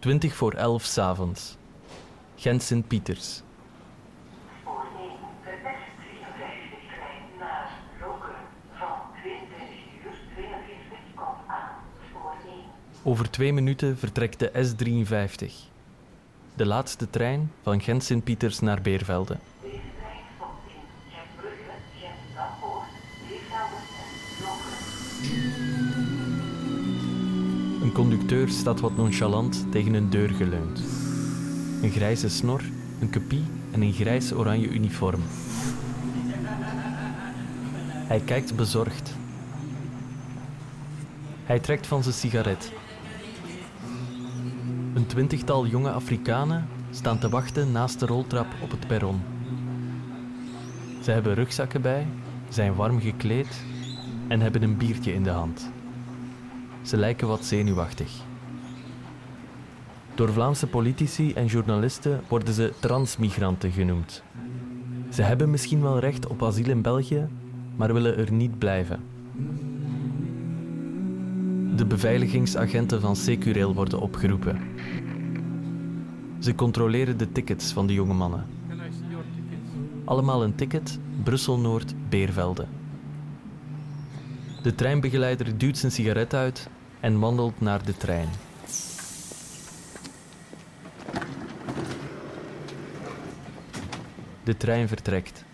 20 voor 11 s'avonds. Gent Sint-Pieters. Spoor 1, de S54-trein naar Lokeren van 22 uur 42 komt aan. Spoor 1. Over twee minuten vertrekt de S53. De laatste trein van Gent Sint-Pieters naar Beervelde. Conducteur staat wat nonchalant tegen een deur geleund. Een grijze snor, een kopie en een grijs-oranje uniform. Hij kijkt bezorgd. Hij trekt van zijn sigaret. Een twintigtal jonge Afrikanen staan te wachten naast de roltrap op het perron. Ze hebben rugzakken bij, zijn warm gekleed en hebben een biertje in de hand. Ze lijken wat zenuwachtig. Door Vlaamse politici en journalisten worden ze transmigranten genoemd. Ze hebben misschien wel recht op asiel in België, maar willen er niet blijven. De beveiligingsagenten van Secureel worden opgeroepen. Ze controleren de tickets van de jonge mannen. Allemaal een ticket, Brussel-Noord, Beervelde. De treinbegeleider duwt zijn sigaret uit en wandelt naar de trein. De trein vertrekt.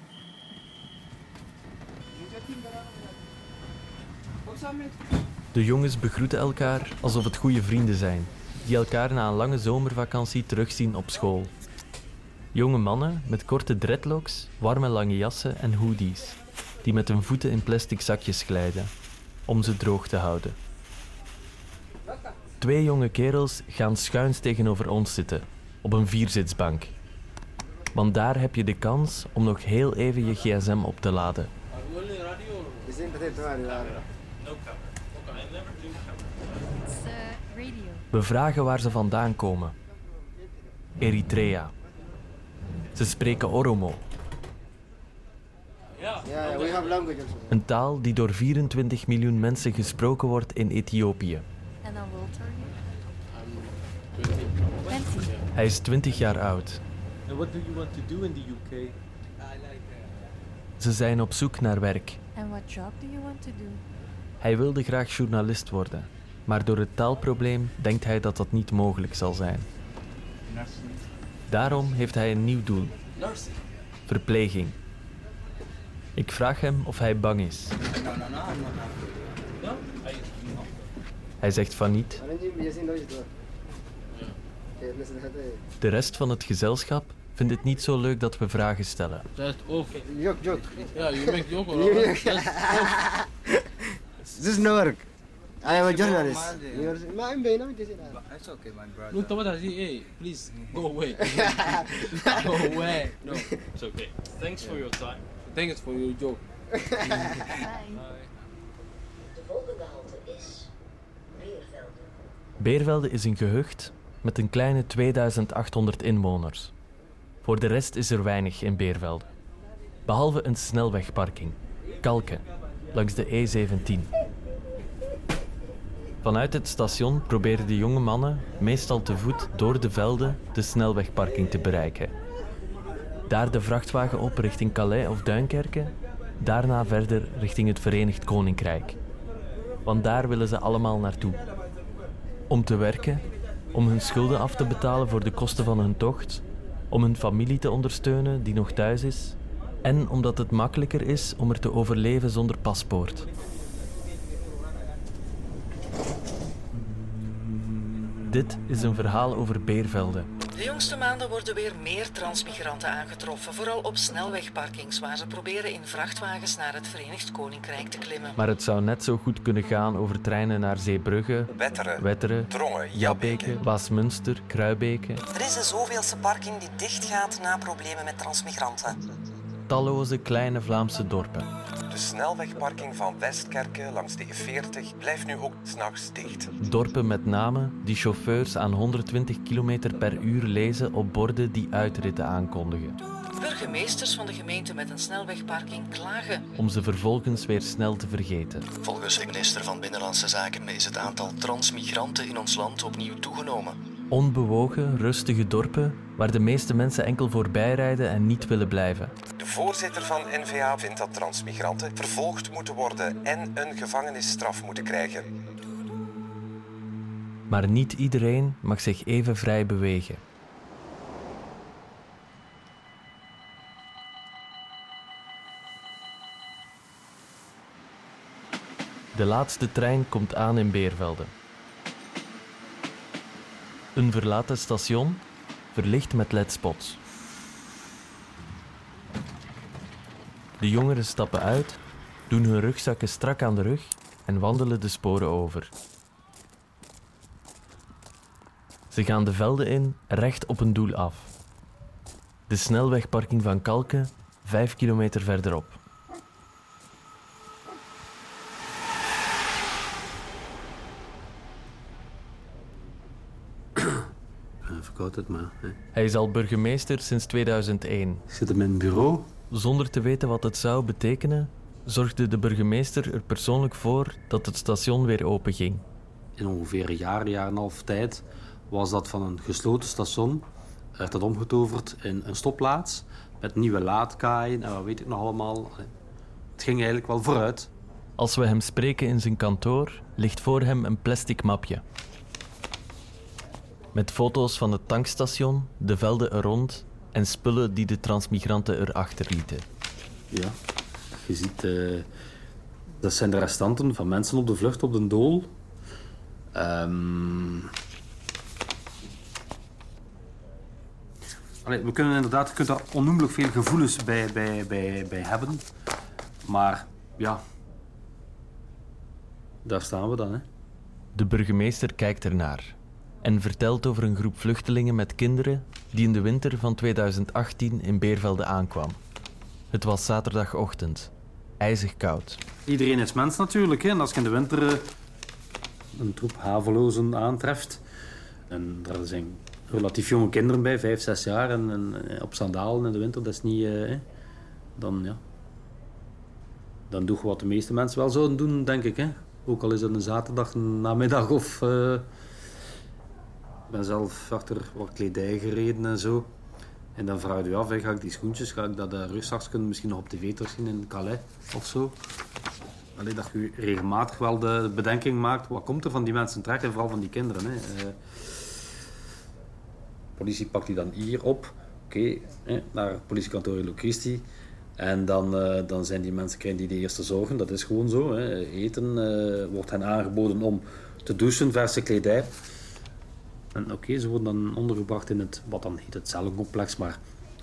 De jongens begroeten elkaar alsof het goede vrienden zijn, die elkaar na een lange zomervakantie terugzien op school. Jonge mannen met korte dreadlocks, warme lange jassen en hoodies, die met hun voeten in plastic zakjes glijden, om ze droog te houden. Twee jonge kerels gaan schuins tegenover ons zitten, op een vierzitsbank. Want daar heb je de kans om nog heel even je gsm op te laden. We vragen waar ze vandaan komen. Eritrea. Ze spreken Oromo, een taal die door 24 miljoen mensen gesproken wordt in Ethiopië. And how old are you? I'm 20. 20. Hij is 20 jaar oud. And what do you want to do in the UK? Ze zijn op zoek naar werk. And what job do you want to do? Hij wilde graag journalist worden, maar door het taalprobleem denkt hij dat dat niet mogelijk zal zijn. Daarom heeft hij een nieuw doel: verpleging. Ik vraag hem of hij bang is. Hij zegt van niet. Dus De rest van het gezelschap vindt het niet zo leuk dat we vragen stellen. Dat is ook. Jok, jok. Ja, je maakt jok hoor. Dit is no work. I ah, am a journalist. Maar ik ben nooit It's okay, my brother. Look, what I hey, please go away. go away. No, it's okay. Thanks for your time. Thanks for your joke. Bye. De volgende Beervelde is een gehucht met een kleine 2800 inwoners. Voor de rest is er weinig in Beervelde. Behalve een snelwegparking, Kalken, langs de E17. Vanuit het station proberen de jonge mannen, meestal te voet door de velden, de snelwegparking te bereiken. Daar de vrachtwagen op richting Calais of Duinkerke, daarna verder richting het Verenigd Koninkrijk. Want daar willen ze allemaal naartoe. Om te werken, om hun schulden af te betalen voor de kosten van hun tocht, om hun familie te ondersteunen die nog thuis is en omdat het makkelijker is om er te overleven zonder paspoort. Dit is een verhaal over Beervelde. De jongste maanden worden weer meer transmigranten aangetroffen, vooral op snelwegparkings waar ze proberen in vrachtwagens naar het Verenigd Koninkrijk te klimmen. Maar het zou net zo goed kunnen gaan over treinen naar Zeebrugge, Wetteren, Wetteren, Drongen, Jabbeke, Waasmunster, Kruibeke. Er is de zoveelste parking die dichtgaat na problemen met transmigranten. Talloze kleine Vlaamse dorpen. De snelwegparking van Westkerke langs de E40 blijft nu ook s'nachts dicht. Dorpen met namen die chauffeurs aan 120 km per uur lezen op borden die uitritten aankondigen, Burgemeesters van de gemeente met een snelwegparking klagen. om ze vervolgens weer snel te vergeten. Volgens de minister van Binnenlandse Zaken is het aantal transmigranten in ons land opnieuw toegenomen. Onbewogen, rustige dorpen waar de meeste mensen enkel voorbij rijden en niet willen blijven. Voorzitter van NVA vindt dat transmigranten vervolgd moeten worden en een gevangenisstraf moeten krijgen. Maar niet iedereen mag zich even vrij bewegen. De laatste trein komt aan in Beervelde. Een verlaten station, verlicht met ledspots. De jongeren stappen uit, doen hun rugzakken strak aan de rug en wandelen de sporen over. Ze gaan de velden in, recht op een doel af. De snelwegparking van Kalken, vijf kilometer verderop. Verkoud het maar. Hè. Hij is al burgemeester sinds 2001. Ik zit in mijn bureau. Zonder te weten wat het zou betekenen, zorgde de burgemeester er persoonlijk voor dat het station weer open ging. In ongeveer een jaar, een jaar en een half tijd was dat van een gesloten station werd dat omgetoverd in een stopplaats met nieuwe laadkaaien en wat weet ik nog allemaal. Het ging eigenlijk wel vooruit. Als we hem spreken in zijn kantoor, ligt voor hem een plastic mapje. Met foto's van het tankstation, de velden er rond en spullen die de transmigranten erachter lieten. Ja, je ziet, eh, dat zijn de restanten van mensen op de vlucht op de dool. Ehm, Allee, we kunnen inderdaad, je kunt daar onnoemelijk veel gevoelens bij, bij, bij, bij hebben. Maar ja, daar staan we dan. Hè. De burgemeester kijkt ernaar en vertelt over een groep vluchtelingen met kinderen die in de winter van 2018 in Beervelde aankwam. Het was zaterdagochtend, ijzig koud. Iedereen is mens natuurlijk. Hè. En als je in de winter eh, een troep havelozen aantreft... en er zijn relatief jonge kinderen bij, vijf, zes jaar... en, eh, op sandalen in de winter, dat is niet... eh, dan, ja... Dan doe je wat de meeste mensen wel zouden doen, denk ik. Hè. Ook al is het een zaterdag namiddag of... ik ben zelf achter wat kledij gereden en zo. En dan vraag je af, ga ik die schoentjes, ga ik dat uh, rugzakje misschien nog op tv terugzien in Calais of zo? Allee, dat je regelmatig wel de bedenking maakt, wat komt er van die mensen terecht en vooral van die kinderen. Hè? Eh, politie pakt die dan hier op, oké, naar het politiekantoor in Locristi. En dan, eh, dan zijn die mensen krijgen die de eerste zorgen, dat is gewoon zo. Hè. Eten eh, wordt hen aangeboden om te douchen, verse kledij. Oké, ze worden dan ondergebracht in het, wat dan heet het cellencomplex, maar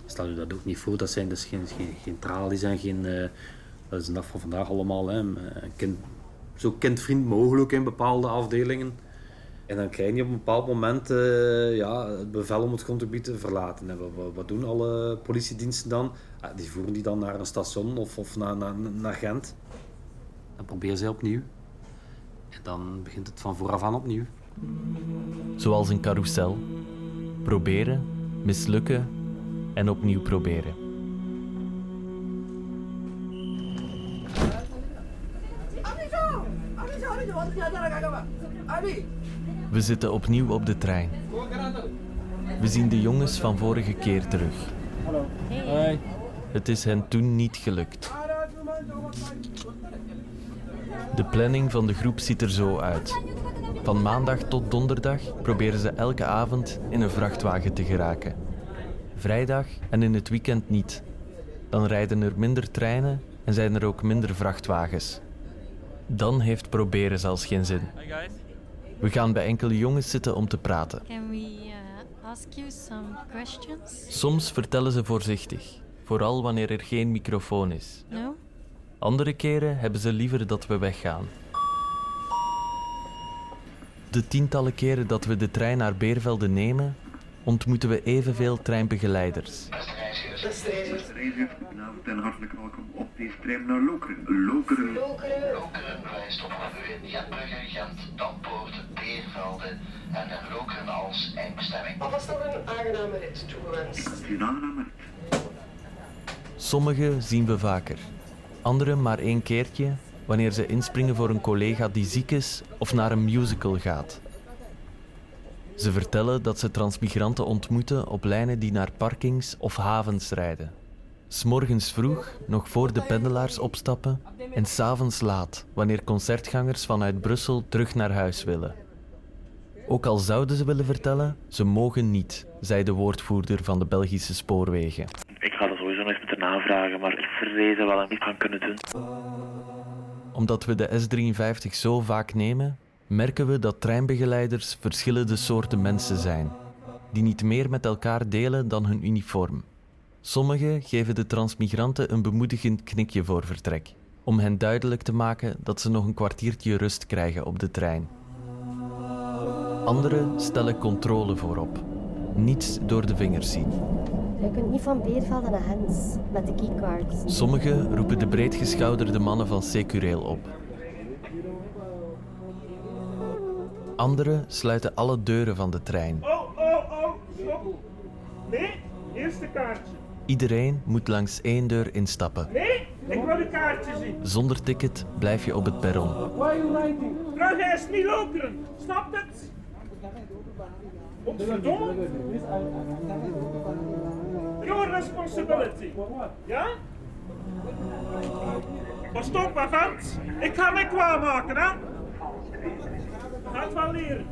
stel je dat ook niet voor, dat zijn dus geen, geen, geen tralies en geen, eh, dat is een dag van vandaag allemaal, hè, een kind, zo kindvriend mogelijk in bepaalde afdelingen. En dan krijg je op een bepaald moment eh, ja, het bevel om het grondgebied te verlaten. En wat, wat, doen alle politiediensten dan? Ah, die voeren die dan naar een station of, of naar, naar, naar Gent. Dan proberen zij opnieuw. En dan begint het van vooraf aan opnieuw. Zoals een carousel. Proberen, mislukken en opnieuw proberen. We zitten opnieuw op de trein. We zien de jongens van vorige keer terug. Het is hen toen niet gelukt. De planning van de groep ziet er zo uit. Van maandag tot donderdag proberen ze elke avond in een vrachtwagen te geraken. Vrijdag en in het weekend niet. Dan rijden er minder treinen en zijn er ook minder vrachtwagens. Dan heeft proberen zelfs geen zin. We gaan bij enkele jongens zitten om te praten. Can we uh, ask you some questions? Soms vertellen ze voorzichtig, vooral wanneer er geen microfoon is. No? Andere keren hebben ze liever dat we weggaan. De tientallen keren dat we de trein naar Beervelde nemen, ontmoeten we evenveel treinbegeleiders. Beste reizigers, goedenavond en hartelijk welkom op deze trein naar Lokeren. Lokeren. Lokeren verwijst op u in Gentbrugge, Gent, Dampoort, Beervelde en in Lokeren als eindbestemming. Alvast nog een aangename rit toegewenst. Een aangename rit. Sommige zien we vaker, andere maar één keertje wanneer ze inspringen voor een collega die ziek is of naar een musical gaat. Ze vertellen dat ze transmigranten ontmoeten op lijnen die naar parkings of havens rijden. S'morgens vroeg, nog voor de pendelaars opstappen, en s'avonds laat, wanneer concertgangers vanuit Brussel terug naar huis willen. Ook al zouden ze willen vertellen, ze mogen niet, zei de woordvoerder van de Belgische spoorwegen. Ik ga dat sowieso nog eens moeten navragen, maar ik vrees dat we dat niet gaan kunnen doen. Omdat we de S53 zo vaak nemen, merken we dat treinbegeleiders verschillende soorten mensen zijn, die niet meer met elkaar delen dan hun uniform. Sommigen geven de transmigranten een bemoedigend knikje voor vertrek, om hen duidelijk te maken dat ze nog een kwartiertje rust krijgen op de trein. Anderen stellen controle voorop. Niets door de vingers zien. Je kunt niet van Beervelde naar Hens met de keycards. Sommigen roepen de breedgeschouderde mannen van Secureel op. Anderen sluiten alle deuren van de trein. Oh, oh, oh, stop. Nee, eerste kaartje. Iedereen moet langs één deur instappen. Nee, ik wil een kaartje zien. Zonder ticket blijf je op het perron. Why are you lighting? Vraag hij is niet lokeren. Snapt het? Godverdomme. Your responsibility. Ja? Maar stop, maar. Ik ga mij kwaad maken, hè? Ga het wel leren.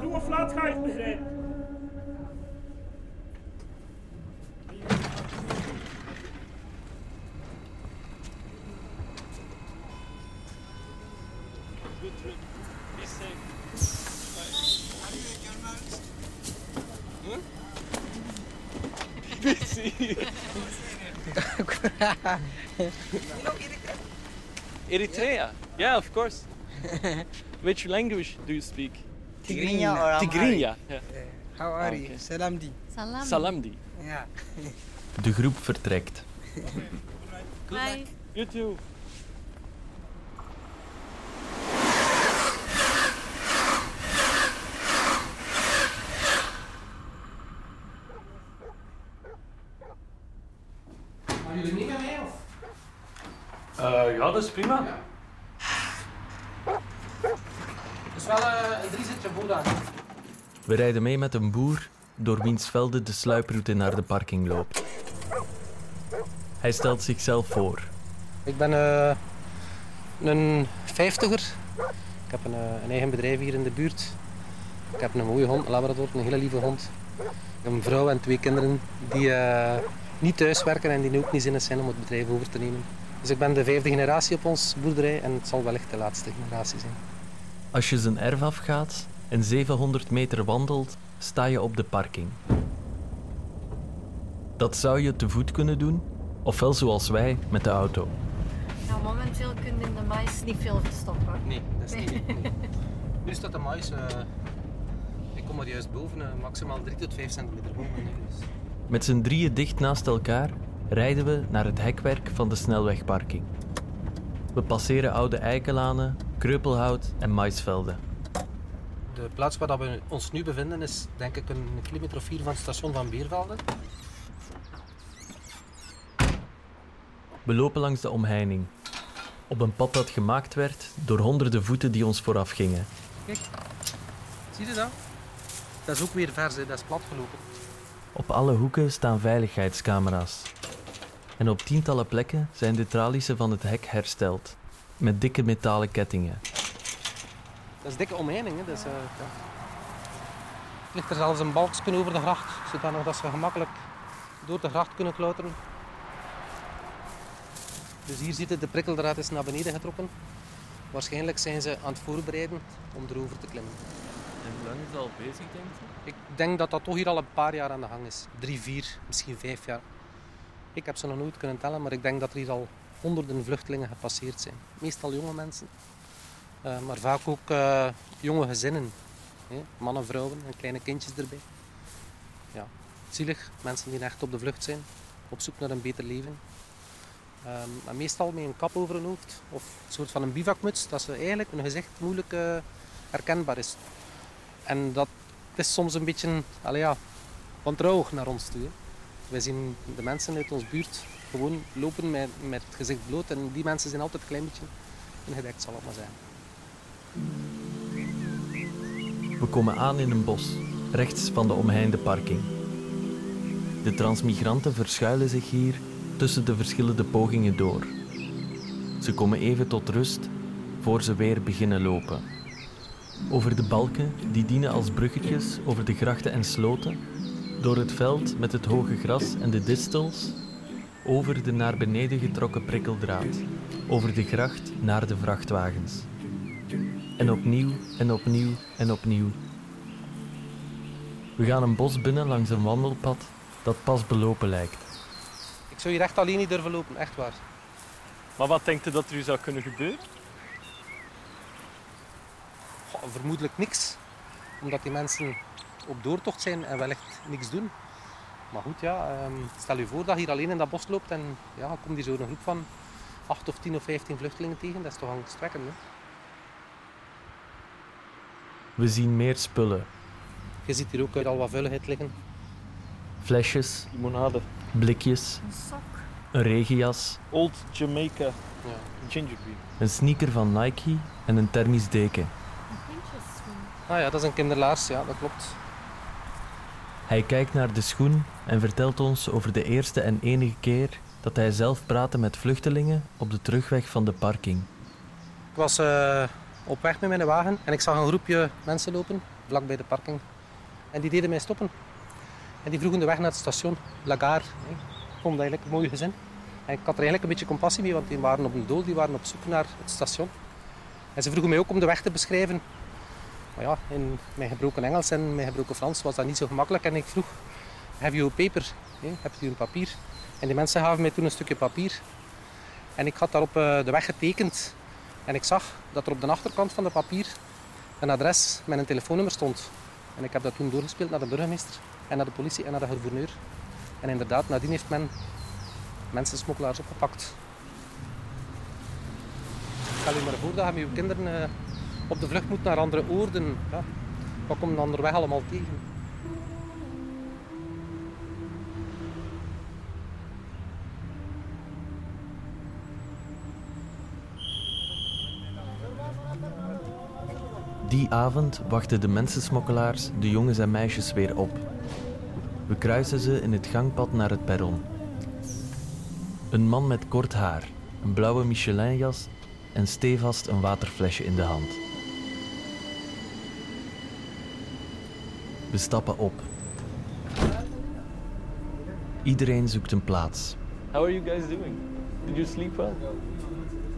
Doe of laat ga je het. Eritrea? Yeah, of course. Which language do you speak? Tigrinya or Amharic. Tigrinya. Yeah. How are Okay. you? Salamdi. Salam. Salamdi. Ja. De groep vertrekt. Bye. You too. Gaan jullie mee met mij of? Uh, ja, dat is prima. Het is wel eh, een driezitje vooraan. We rijden mee met een boer door wiens velden de sluiproute naar de parking loopt. Hij stelt zichzelf voor. Ik ben eh, een vijftiger. Ik heb een, eh, een eigen bedrijf hier in de buurt. Ik heb een mooie hond, een labrador, een hele lieve hond. Ik heb een vrouw en twee kinderen die eh, niet thuis werken en die nu ook niet zinnig zijn om het bedrijf over te nemen. Dus ik ben de vijfde generatie op ons boerderij en het zal wellicht de laatste generatie zijn. Als je zijn erf afgaat en 700 meter wandelt, sta je op de parking. Dat zou je te voet kunnen doen, ofwel zoals wij met de auto. Nou, momenteel kun je in de mais niet veel verstoppen. Nee, dat is niet. nee. Nu staat de mais. eh, ik kom er juist boven, eh, maximaal 3 tot 5 centimeter boven. dus. Met z'n drieën dicht naast elkaar rijden we naar het hekwerk van de snelwegparking. We passeren oude eikenlanen, kreupelhout en maisvelden. De plaats waar we ons nu bevinden is denk ik een kilometer of vier van het station van Beervelde. We lopen langs de omheining. Op een pad dat gemaakt werd door honderden voeten die ons vooraf gingen. Kijk, zie je dat? Dat is ook weer vers, hè. dat is platgelopen. Op alle hoeken staan veiligheidscamera's. En op tientallen plekken zijn de tralies van het hek hersteld, met dikke metalen kettingen. Dat is dikke omheining. Hè. Eh, ja. Er ligt er zelfs een balkje over de gracht, zodanig dat ze gemakkelijk door de gracht kunnen klauteren. Dus hier ziet je, de prikkeldraad is naar beneden getrokken. Waarschijnlijk zijn ze aan het voorbereiden om erover te klimmen. En hoe lang is dat al bezig, denk je? Ik denk dat dat toch hier al een paar jaar aan de gang is. Drie, vier, misschien vijf jaar. Ik heb ze nog nooit kunnen tellen, maar ik denk dat er hier al honderden vluchtelingen gepasseerd zijn. Meestal jonge mensen, eh, maar vaak ook eh, jonge gezinnen. Mannen, vrouwen en kleine kindjes erbij. Ja, zielig. Mensen die echt op de vlucht zijn, op zoek naar een beter leven. Ehm, maar meestal met een kap over hun hoofd of een soort van een bivakmuts, dat ze eigenlijk hun gezicht moeilijk eh, herkenbaar is. En dat is soms een beetje ja, wantrouwig naar ons toe. Wij zien de mensen uit ons buurt gewoon lopen met, met het gezicht bloot. En die mensen zijn altijd een klein beetje ingedekt, zal ik maar zeggen. We komen aan in een bos. rechts van de omheinde parking. De transmigranten verschuilen zich hier tussen de verschillende pogingen door. Ze komen even tot rust voor ze weer beginnen lopen. Over de balken, die dienen als bruggetjes over de grachten en sloten, door het veld met het hoge gras en de distels, over de naar beneden getrokken prikkeldraad, over de gracht naar de vrachtwagens. En opnieuw en opnieuw en opnieuw. We gaan een bos binnen langs een wandelpad dat pas belopen lijkt. Ik zou hier echt alleen niet durven lopen, echt waar. Maar wat denkt u dat er u zou kunnen gebeuren? Goh, vermoedelijk niks. Omdat die mensen op doortocht zijn en wellicht niks doen. Maar goed, ja, ehm, stel je voor dat je hier alleen in dat bos loopt en ja, dan komt hier zo'n groep van 8 of 10 of 15 vluchtelingen tegen. Dat is toch angstwekkend, hè? We zien meer spullen. Je ziet hier ook al wat vuiligheid liggen. Flesjes, Limonade. blikjes, Een sok. een regenjas, Old Jamaica ginger beer. een sneaker van Nike en een thermisch deken. Een pintjeschoen. Ah ja, dat is een kinderlaars, ja, dat klopt. Hij kijkt naar de schoen en vertelt ons over de eerste en enige keer dat hij zelf praatte met vluchtelingen op de terugweg van de parking. Ik was eh, op weg met mijn wagen en ik zag een groepje mensen lopen, vlak bij de parking. En die deden mij stoppen. En die vroegen de weg naar het station, La Gare. hè. Ik vond eigenlijk een mooi gezin. En ik had er eigenlijk een beetje compassie mee, want die waren op een dool, die waren op zoek naar het station. En ze vroegen mij ook om de weg te beschrijven. Maar ja, in mijn gebroken Engels en mijn gebroken Frans was dat niet zo gemakkelijk. En ik vroeg, have you a paper? Hebt u een papier? En die mensen gaven mij toen een stukje papier. En ik had daarop eh, de weg getekend. En ik zag dat er op de achterkant van het papier een adres met een telefoonnummer stond. En ik heb dat toen doorgespeeld naar de burgemeester en naar de politie en naar de gouverneur. En inderdaad, nadien heeft men mensensmokkelaars opgepakt. Stel je maar voor dat je je kinderen eh, op de vlucht moet naar andere oorden. Ja. Wat komt dan onderweg allemaal tegen? Die avond wachten de mensensmokkelaars de jongens en meisjes weer op. We kruisen ze in het gangpad naar het perron. Een man met kort haar, een blauwe Michelin-jas en stevast een waterflesje in de hand. We stappen op. Iedereen zoekt een plaats. How are you guys doing? Did you sleep well?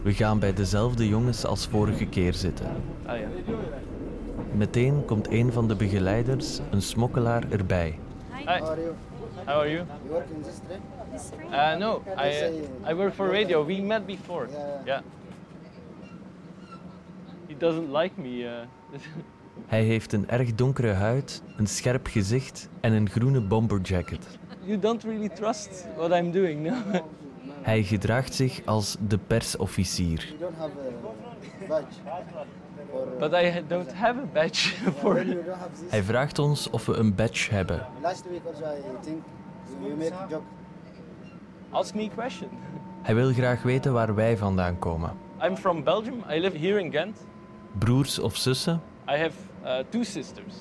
We gaan bij dezelfde jongens als vorige keer zitten. Ah ja. Meteen komt een van de begeleiders, een smokkelaar, erbij. Hi. How are you? You work in this street? This street? Uh, no, I, I work for radio. We met before. Yeah. He doesn't like me. Uh, Hij heeft een erg donkere huid, een scherp gezicht en een groene bomberjacket. you don't really trust what I'm doing, no? Hij gedraagt zich als de persofficier. You don't have a badge. For, uh, But I don't have a badge for. Hij vraagt ons of we een badge hebben. Last week also I think you make joke. Ask me a question. Hij wil graag weten waar wij vandaan komen. I'm from Belgium. I live here in Ghent. Broers of zussen? I have two sisters.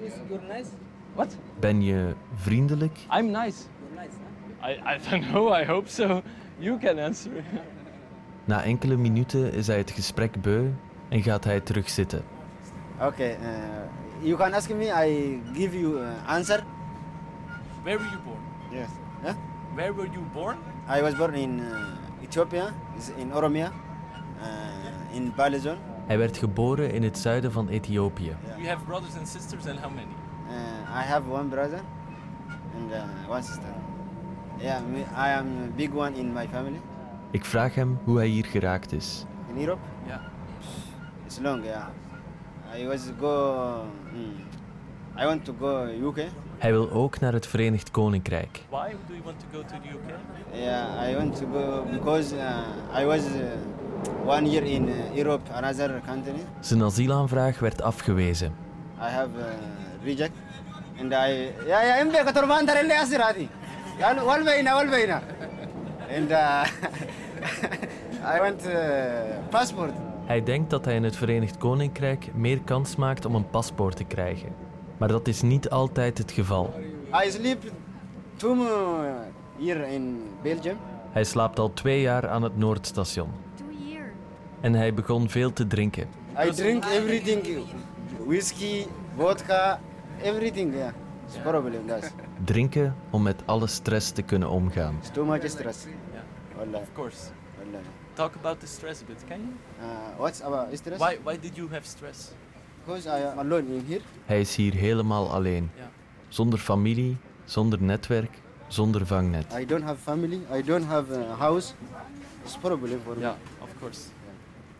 You're nice. What? Ben je vriendelijk? I'm nice. You're nice, I, huh? I don't know. I hope so. You can answer. Na enkele minuten is hij het gesprek beu en gaat hij terug zitten. Okay, uh, you can ask me, I give you uh, answer. Where were you born? Yes. Huh? Where were you born? I was born in uh, Ethiopia, is in Oromia, uh, in Bale zone. Hij werd geboren in het zuiden van Ethiopië. You have brothers and sisters, and how many? Uh, I have one brother and uh, one sister. Yeah, me, I am a big one in my family. Ik vraag hem hoe hij hier geraakt is. In Europe? Yeah. It's long, yeah. I was go. mm, I want to go UK. Hij wil ook naar het Verenigd Koninkrijk. Why do you want to go to the UK? Yeah, I want to go because uh, I was uh, one year in uh, Europe, another country. Zijn asielaanvraag werd afgewezen. I have uh, reject, and I yeah yeah I'm back to Rwanda really asirati. Wal wal bayna. And uh, I want passport. Hij denkt dat hij in het Verenigd Koninkrijk meer kans maakt om een paspoort te krijgen. Maar dat is niet altijd het geval. I sleep two here in Belgium. Hij slaapt al twee jaar aan het Noordstation. En hij begon veel te drinken. I drink everything. Whiskey, vodka, everything. Yeah. It's problem, guys. Drinken om met alle stress te kunnen omgaan. It's too much stress. Wallah. Of course. Wallah. Talk about the stress a bit, can you? Uh, what's our stress? Why, why did you have stress? Because I am alone in here. Hij is hier helemaal alleen. Ja. Zonder familie, zonder netwerk, zonder vangnet. I don't have family. I don't have a house. It's problem for me. Yeah, of course.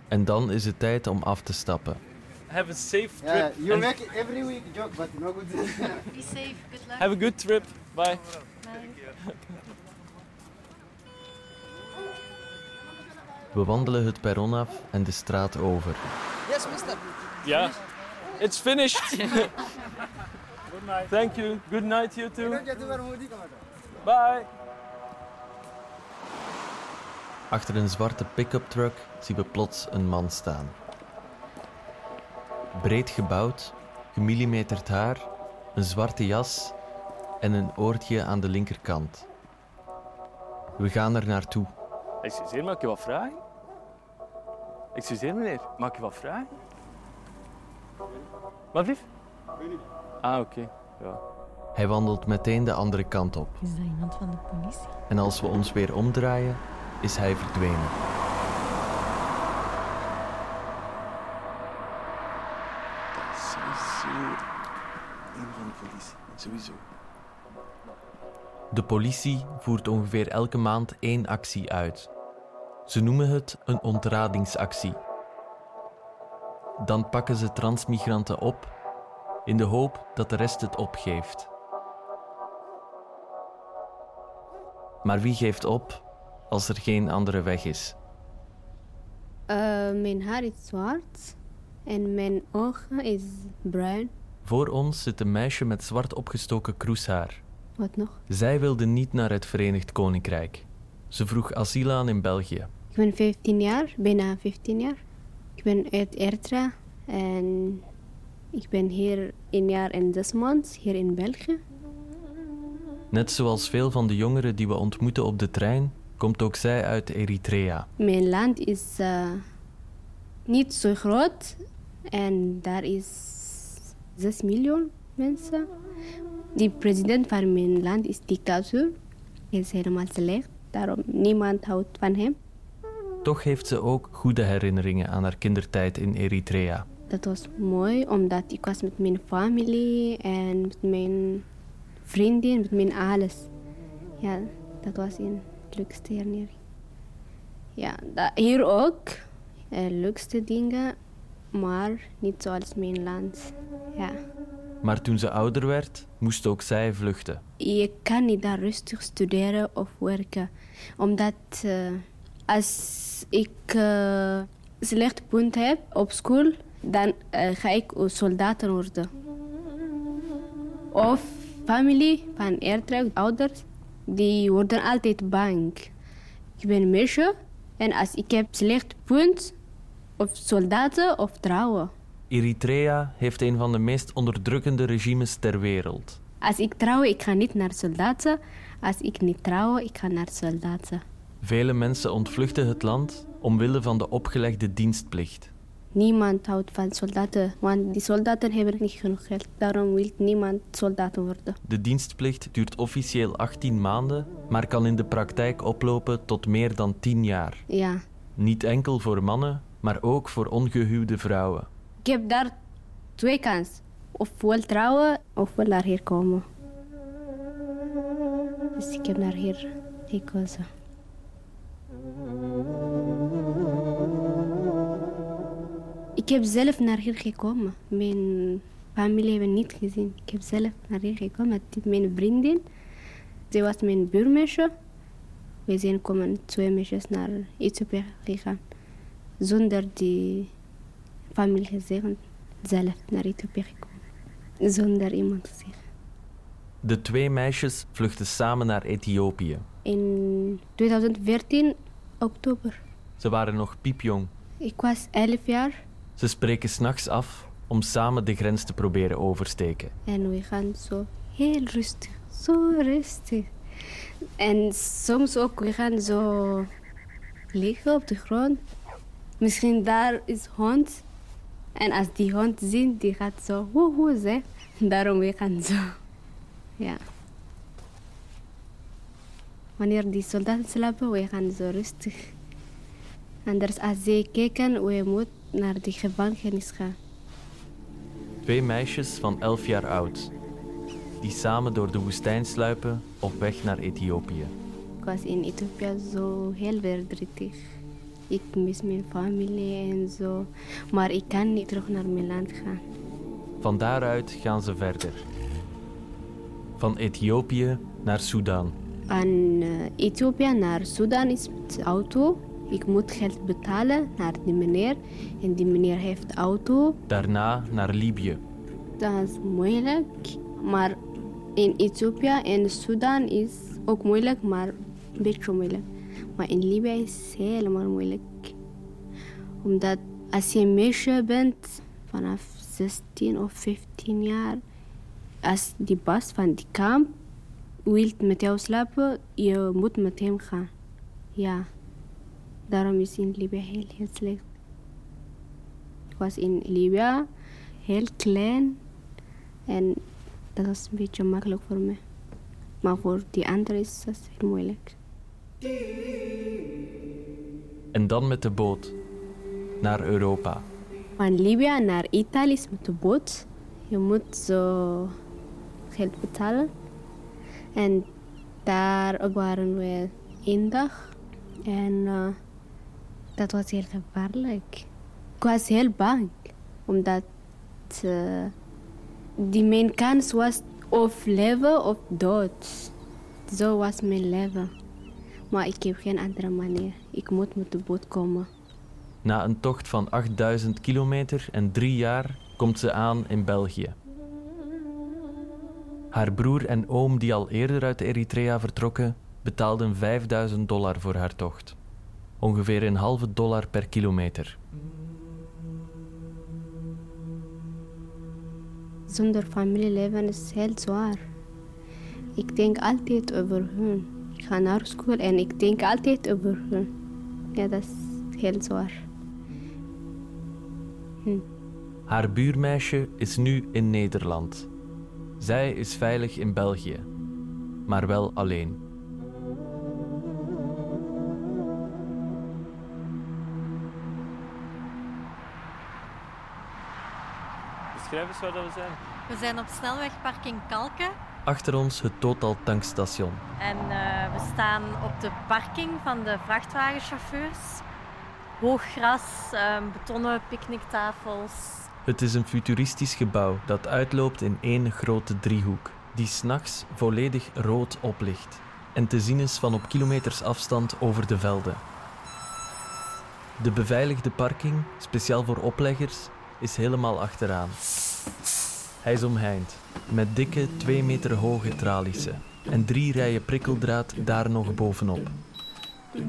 En dan is het tijd om af te stappen. Have a safe trip. Yeah, you and make every week joke, but no good. Be safe. Good luck. have a good trip. Bye. We wandelen het perron af en de straat over. Yes, mister. Yeah. It's finished. Thank you. Good night, you too. Bye. Achter een zwarte pick-up truck zien we plots een man staan. Breed gebouwd, gemillimeterd haar, een zwarte jas en een oortje aan de linkerkant. We gaan er naartoe. Excuseer, mag ik je wat vragen? Excuseer, meneer. Mag ik je wat vragen? Wat lief? Ah, oké. Ja. Hij wandelt meteen de andere kant op. Is dat iemand van de politie? En als we ons weer omdraaien, is hij verdwenen. Dat is sowieso een van de politie. Sowieso. De politie voert ongeveer elke maand één actie uit. Ze noemen het een ontradingsactie. Dan pakken ze transmigranten op in de hoop dat de rest het opgeeft. Maar wie geeft op als er geen andere weg is? Eh, mijn haar is zwart en mijn ogen is bruin. Voor ons zit een meisje met zwart opgestoken kroeshaar. Wat nog? Zij wilde niet naar het Verenigd Koninkrijk. Ze vroeg asiel aan in België. Ik ben 15 jaar, bijna 15 jaar. Ik ben uit Eritrea en ik ben hier een jaar en zes maanden hier in België. Net zoals veel van de jongeren die we ontmoeten op de trein, komt ook zij uit Eritrea. Mijn land is eh, niet zo groot en daar is 6 miljoen mensen. Die president van mijn land is dictatuur. Hij is helemaal slecht, daarom niemand houdt van hem. Toch heeft ze ook goede herinneringen aan haar kindertijd in Eritrea. Dat was mooi, omdat ik was met mijn familie en met mijn vriendin, met mijn alles. Ja, dat was een leukste herinnering. Ja, hier ook. eh, leukste dingen, maar niet zoals mijn land. Ja. Maar toen ze ouder werd, moest ook zij vluchten. Je kan niet daar rustig studeren of werken. Omdat eh, als ik eh slecht punt heb op school, dan eh, ga ik soldaat worden. Of familie van Eritrea, ouders, die worden altijd bang. Ik ben meisje en als ik heb slecht punt, of soldaten of trouwen. Eritrea heeft een van de meest onderdrukkende regimes ter wereld. Als ik trouw, ik ga niet naar soldaten. Als ik niet trouw, ik ga naar soldaten. Vele mensen ontvluchten het land omwille van de opgelegde dienstplicht. Niemand houdt van soldaten, want die soldaten hebben niet genoeg geld. Daarom wil niemand soldaat worden. De dienstplicht duurt officieel 18 maanden, maar kan in de praktijk oplopen tot meer dan 10 jaar. Ja. Niet enkel voor mannen, maar ook voor ongehuwde vrouwen. Ik heb daar twee kansen. Ofwel trouwen, ofwel naar hier komen. Dus ik heb naar hier gekozen. Ik heb zelf naar hier gekomen. Mijn familie hebben niet gezien. Ik heb zelf naar hier gekomen met mijn vriendin. Zij was mijn buurmeisje. We zijn komen twee meisjes naar Ethiopië gegaan. Zonder die familie zelf naar Ethiopië gekomen. Zonder iemand te zeggen. De twee meisjes vluchten samen naar Ethiopië. In 2014, oktober. Ze waren nog piepjong. Ik was 11 jaar. Ze spreken s'nachts af om samen de grens te proberen oversteken. En we gaan zo heel rustig, zo rustig. En soms ook, we gaan zo liggen op de grond. Misschien daar is hond. En als die hond ziet, die gaat zo woe zeg. Daarom we gaan zo. Ja. Wanneer die soldaten slapen, we gaan zo rustig. Anders als ze kijken, we moeten naar de gevangenis gaan. Twee meisjes van 11 jaar oud, die samen door de woestijn sluipen op weg naar Ethiopië. Ik was in Ethiopië zo heel verdrietig. Ik mis mijn familie en zo. Maar ik kan niet terug naar mijn land gaan. Van daaruit gaan ze verder. Van Ethiopië naar Sudan. Van eh, Ethiopië naar Sudan is met auto. Ik moet geld betalen naar die meneer. En die meneer heeft auto. Daarna naar Libië. Dat is moeilijk. Maar in Ethiopië en Sudan is ook moeilijk, maar een beetje moeilijk. Maar in Libië is helemaal moeilijk. Omdat als je een meisje bent vanaf 16 of 15 jaar, als die baas van die kamp wil met jou slapen, je moet met hem gaan. Ja, daarom is in Libië heel, heel slecht. Ik was in Libië heel klein en dat was een beetje makkelijk voor me. Maar voor die anderen is dat heel moeilijk. En dan met de boot naar Europa. Van Libië naar Italië is met de boot. Je moet zo geld betalen. En daar waren we één dag. En eh, dat was heel gevaarlijk. Ik was heel bang. Omdat eh, die mijn kans was of leven of dood. Zo was mijn leven. Maar ik heb geen andere manier. Ik moet met de boot komen. Na een tocht van 8000 kilometer en drie jaar komt ze aan in België. Haar broer en oom, die al eerder uit Eritrea vertrokken, betaalden 5000 dollar voor haar tocht. Ongeveer een halve dollar per kilometer. Zonder familieleven is heel zwaar. Ik denk altijd over hun. Ik ga naar school en ik denk altijd over hun. Ja, dat is heel zwaar. Hm. Haar buurmeisje is nu in Nederland. Zij is veilig in België, maar wel alleen. Beschrijf eens waar we zijn. We zijn op snelwegparking Kalken. Achter ons het Total tankstation. En eh, we staan op de parking van de vrachtwagenchauffeurs. Hoog gras, eh, betonnen picknicktafels. Het is een futuristisch gebouw dat uitloopt in één grote driehoek, die s'nachts volledig rood oplicht en te zien is van op kilometers afstand over de velden. De beveiligde parking, speciaal voor opleggers, is helemaal achteraan. Hij is omheind, met dikke, twee meter hoge tralissen en drie rijen prikkeldraad daar nog bovenop.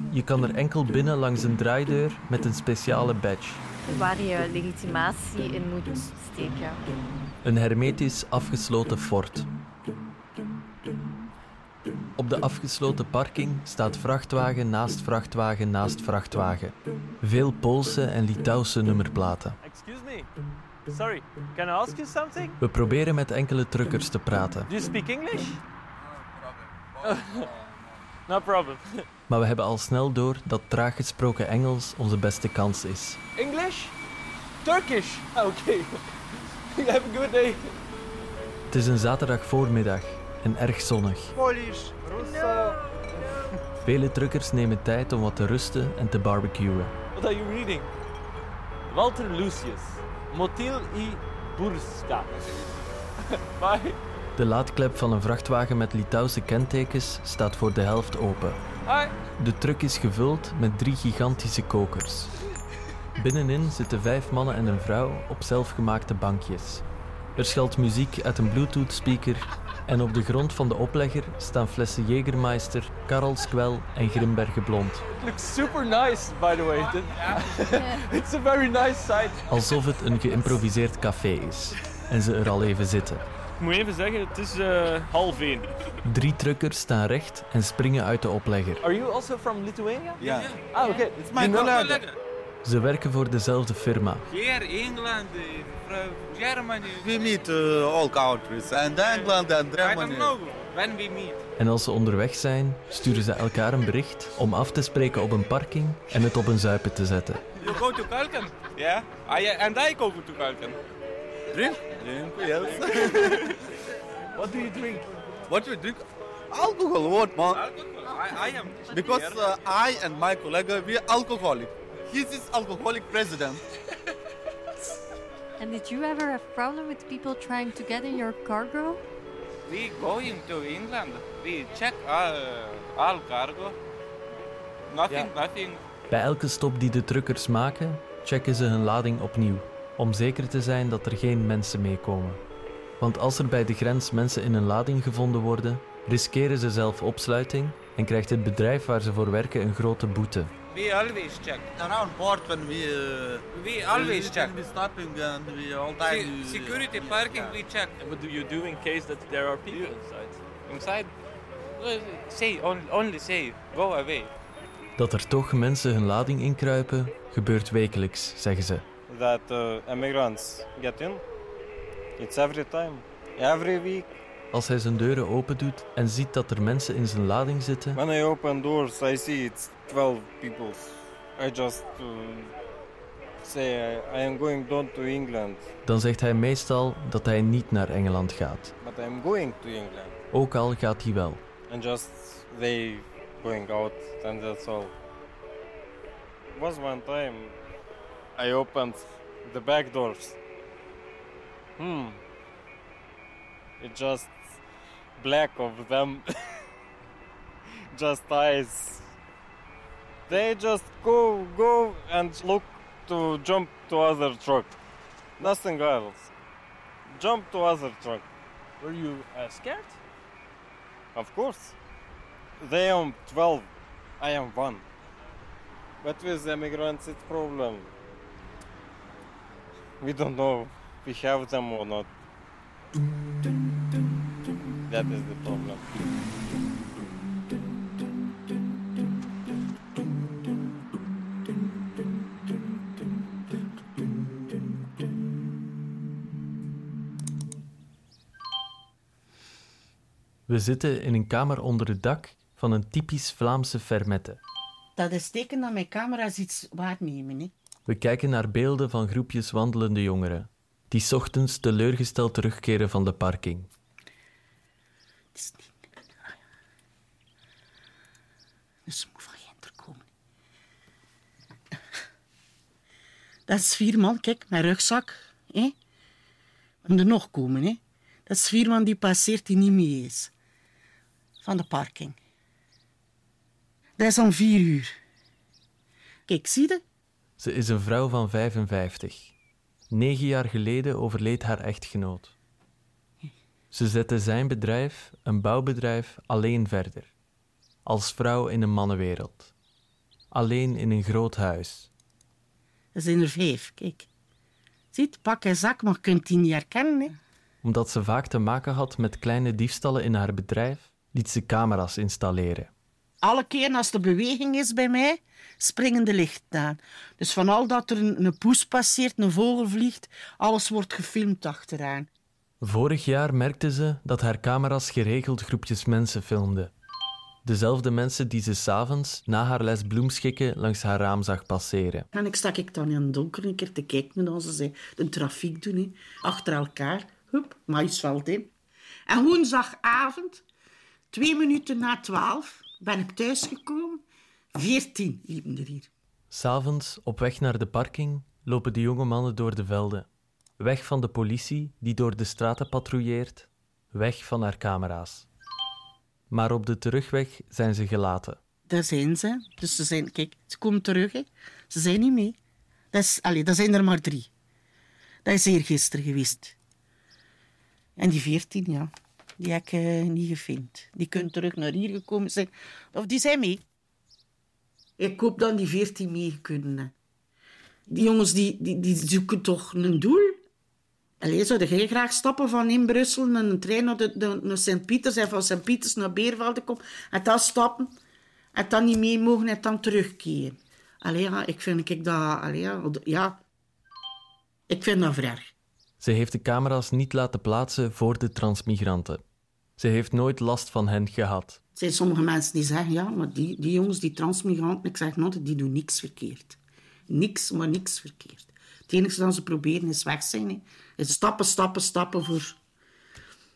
Je kan er enkel binnen langs een draaideur met een speciale badge. Waar je legitimatie in moet steken. Een hermetisch afgesloten fort. Op de afgesloten parking staat vrachtwagen naast vrachtwagen naast vrachtwagen. Veel Poolse en Litouwse nummerplaten. Sorry, can I ask you something? We proberen met enkele truckers te praten, Do you speak English? no problem. maar we hebben al snel door dat traag gesproken Engels onze beste kans is. English? Turkish? Okay. Have a good day. Het is een zaterdag voormiddag en erg zonnig. Polish, Russo. Vele truckers nemen tijd om wat te rusten en te barbecuen. What are you reading? Walter Lucius. Motil i Burska. Bye. De laadklep van een vrachtwagen met Litouwse kentekens staat voor de helft open. Hi. De truck is gevuld met drie gigantische kokers. Binnenin zitten vijf mannen en een vrouw op zelfgemaakte bankjes. Er schalt muziek uit een Bluetooth-speaker en op de grond van de oplegger staan flessen Jägermeister, Karls Kwel en Grimbergen Blond. It looks super nice, by the way. It's a very nice site. Alsof het een geïmproviseerd café is en ze er al even zitten. Ik moet even zeggen, het is eh, half één. Drie truckers staan recht en springen uit de oplegger. Are you also from Lithuania? Yeah. Ah, okay. It's my colleague. Ze werken voor dezelfde firma. Here, England, from Germany. We meet uh, all countries, and England and Germany. I don't know when we meet. En als ze onderweg zijn, sturen ze elkaar een bericht om af te spreken op een parking en het op een zuipen te zetten. You go to Kalken? Yeah. I, and I go to Kalken. Drink? Drink, yes. What do you drink? What do you drink? Alcohol, what, man? I, I am. Because uh, I and my colleague, we are alcoholic. He's this alcoholic president. And did you ever have problem with people trying to get in your cargo? We going to England. We check all, all cargo. Nothing, nothing. Bij elke stop die de truckers maken, checken ze hun lading opnieuw, om zeker te zijn dat er geen mensen meekomen. Want als er bij de grens mensen in een lading gevonden worden, riskeren ze zelf opsluiting en krijgt het bedrijf waar ze voor werken een grote boete. We always check. Around port when we... Uh, We always we, check. We stopping and we all time... Se- security parking, we check. What do you do in case that there are people inside? Inside? Well, Say, only, only say, go away. Dat er toch mensen hun lading inkruipen, gebeurt wekelijks, zeggen ze. that uh, immigrants get in. It's every time, every week. Als hij zijn deuren opendoet en ziet dat er mensen in zijn lading zitten, When I open doors, I see it's 12 people. I just uh, say I, am going down to England, dan zegt hij meestal dat hij niet naar Engeland gaat. but I'm going to England. Ook al gaat hij wel. And just they going out, and that's all. Was one time I opened the back doors. Hmm. It just black of them. just eyes. They just go go and look to jump to other truck. Nothing else. Jump to other truck. Were you uh, scared? Of course. They are 12. I am one. But with the immigrants, it's problem. We don't know if we have them or not. That is the problem. We zitten in een kamer onder het dak van een typisch Vlaamse fermette. Dat is teken dat mijn camera's iets waarnemen. Hè. We kijken naar beelden van groepjes wandelende jongeren, die 's ochtends teleurgesteld terugkeren van de parking. Dus moet van Gent er komen. Dat is vier man, kijk, mijn rugzak. Hè. We moeten er nog komen. Hè. Dat is vier man die passeert die niet mee is. Van de parking. Dat is om vier uur. Kijk, zie je? Ze is een vrouw van 55. Negen jaar geleden overleed haar echtgenoot. Ze zette zijn bedrijf, een bouwbedrijf, alleen verder. Als vrouw in een mannenwereld. Alleen in een groot huis. Er zijn er vijf, kijk. Ziet, pak en zak, maar je kunt die niet herkennen. Hè. Omdat ze vaak te maken had met kleine diefstallen in haar bedrijf, liet ze camera's installeren. Alle keer als er beweging is bij mij, springen de lichten aan. Dus van al dat er een, een poes passeert, een vogel vliegt, alles wordt gefilmd achteraan. Vorig jaar merkte ze dat haar camera's geregeld groepjes mensen filmden. Dezelfde mensen die ze s'avonds na haar les bloemschikken langs haar raam zag passeren. En ik stak ik dan in het donker een keer te kijken onze ze de trafiek doen. Hè. Achter elkaar, hup, maïsveld in. En woensdagavond, twee minuten na twaalf, ben ik thuisgekomen. Veertien liepen er hier. S'avonds, op weg naar de parking, lopen de jonge mannen door de velden. Weg van de politie die door de straten patrouilleert, weg van haar camera's. Maar op de terugweg zijn ze gelaten. Daar zijn ze. Dus ze zijn, kijk, ze komen terug. Hè. Ze zijn niet mee. Dat, is, allee, dat zijn er maar drie. Dat is eergisteren geweest. En die veertien, ja, die heb ik eh, niet gevind. Die kunnen terug naar hier gekomen zijn. Of die zijn mee. Ik hoop dan die veertien mee kunnen. Die jongens die, die, die zoeken toch een doel. Allee, zou graag stappen van in Brussel naar een trein naar, de, de- naar Sint-Pieters en van Sint-Pieters naar Beervelde komen en dan stappen en dan niet mee mogen en dan terugkeren? Allee, ja, ik vind ik dat... Allee, ja, ik vind dat erg. Ze heeft de camera's niet laten plaatsen voor de transmigranten. Ze heeft nooit last van hen gehad. Er zijn sommige mensen die zeggen, ja, maar die, die jongens, die transmigranten, ik zeg nooit, die doen niks verkeerd. Niks, maar niks verkeerd. Het enige dat ze proberen is weg zijn. Hè. Is stappen, stappen, stappen voor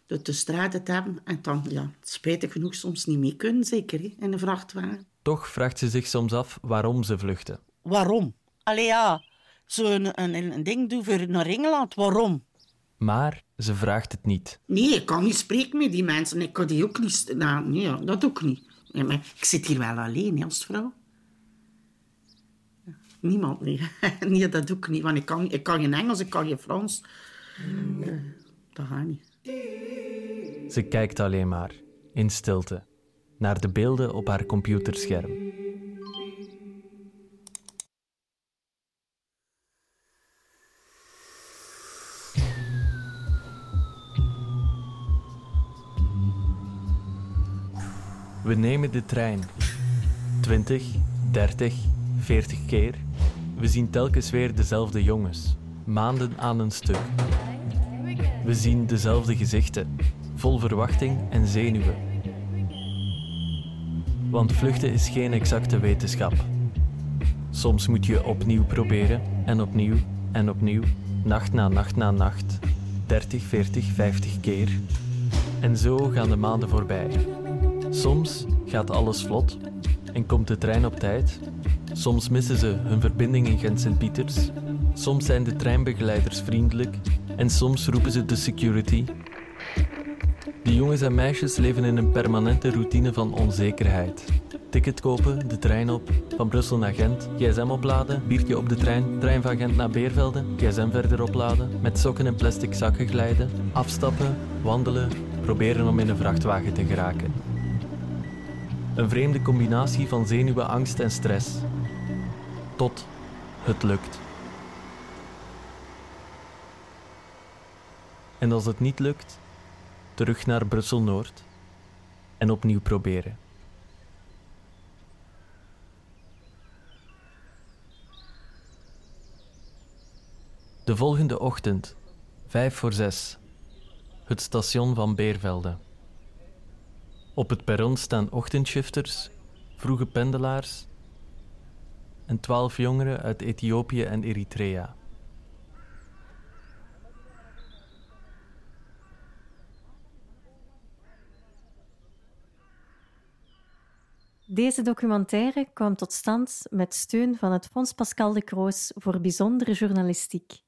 de, de straten te hebben. En dan, ja, spijtig genoeg, soms niet mee kunnen, zeker, hè, in een vrachtwagen. Toch vraagt ze zich soms af waarom ze vluchten. Waarom? Allee, ja, zo'n een, een, een ding doen voor naar Engeland, waarom? Maar ze vraagt het niet. Nee, ik kan niet spreken met die mensen. Ik kan die ook niet... Nou, nee, ja, dat ook niet. Ja, maar ik zit hier wel alleen, hè, als vrouw. Niemand, nee. nee, dat doe ik niet. Want ik kan, ik kan geen Engels, ik kan geen Frans. Dat gaat niet. Ze kijkt alleen maar, in stilte, naar de beelden op haar computerscherm. We nemen de trein. 20, 30, 40 keer. We zien telkens weer dezelfde jongens, maanden aan een stuk. We zien dezelfde gezichten, vol verwachting en zenuwen. Want vluchten is geen exacte wetenschap. Soms moet je opnieuw proberen en opnieuw en opnieuw, nacht na nacht na nacht, 30, 40, 50 keer. En zo gaan de maanden voorbij. Soms gaat alles vlot en komt de trein op tijd. Soms missen ze hun verbinding in Gent-Sint-Pieters. Soms zijn de treinbegeleiders vriendelijk en soms roepen ze de security. De jongens en meisjes leven in een permanente routine van onzekerheid. Ticket kopen, de trein op, van Brussel naar Gent, gsm opladen, biertje op de trein, trein van Gent naar Beervelde, gsm verder opladen, met sokken en plastic zakken glijden, afstappen, wandelen, proberen om in een vrachtwagen te geraken. Een vreemde combinatie van zenuwen, angst en stress. Tot het lukt. En als het niet lukt, terug naar Brussel Noord en opnieuw proberen. De volgende ochtend, vijf voor zes, het station van Beervelde. Op het perron staan ochtendshifters, vroege pendelaars en twaalf jongeren uit Ethiopië en Eritrea. Deze documentaire kwam tot stand met steun van het Fonds Pascal de Croos voor bijzondere journalistiek.